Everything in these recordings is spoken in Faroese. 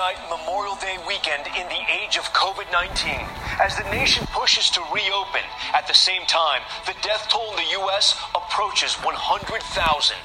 night Memorial Day weekend in the age of COVID-19. As the nation pushes to reopen, at the same time, the death toll in the U.S. approaches 100,000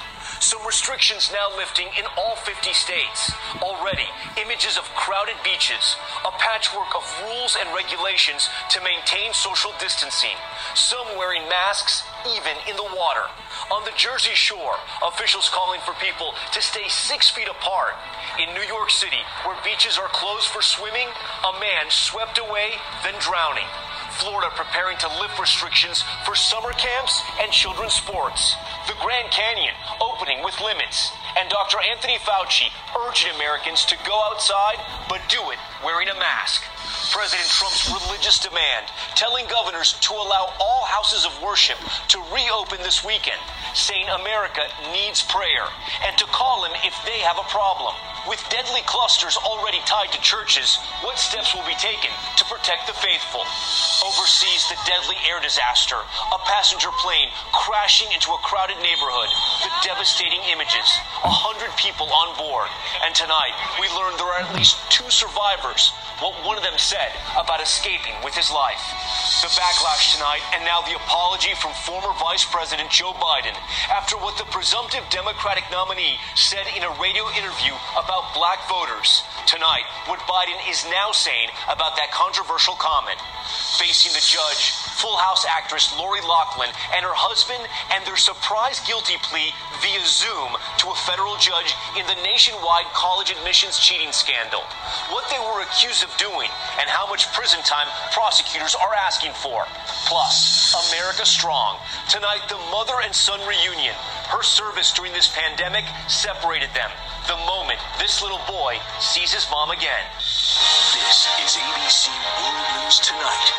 some restrictions now lifting in all 50 states. Already, images of crowded beaches, a patchwork of rules and regulations to maintain social distancing. Some wearing masks even in the water. On the Jersey Shore, officials calling for people to stay 6 feet apart. In New York City, where beaches are closed for swimming, a man swept away then drowning. Florida preparing to lift restrictions for summer camps and children's sports. The Grand Canyon opening with limits. And Dr. Anthony Fauci urging Americans to go outside but do it wearing a mask. President Trump's religious demand telling governors to allow all houses of worship to reopen this weekend, saying America needs prayer and to call him if they have a problem. With deadly clusters already tied to churches, what steps will be taken to protect the faithful. Oversees the deadly air disaster, a passenger plane crashing into a crowded neighborhood, devastating images. A hundred people on board. And tonight, we learned there are at least two survivors. What one of them said about escaping with his life. The backlash tonight, and now the apology from former Vice President Joe Biden after what the presumptive Democratic nominee said in a radio interview about black voters. Tonight, what Biden is now saying about that controversial comment. Facing the judge, Full House actress Lori Loughlin and her husband and their surprise guilty plea via Zoom to a federal judge in the nationwide college admissions cheating scandal. What they were accused of doing and how much prison time prosecutors are asking for. Plus, America Strong. Tonight, the mother and son reunion Her service during this pandemic separated them the moment this little boy sees his mom again. This is ABC World News Tonight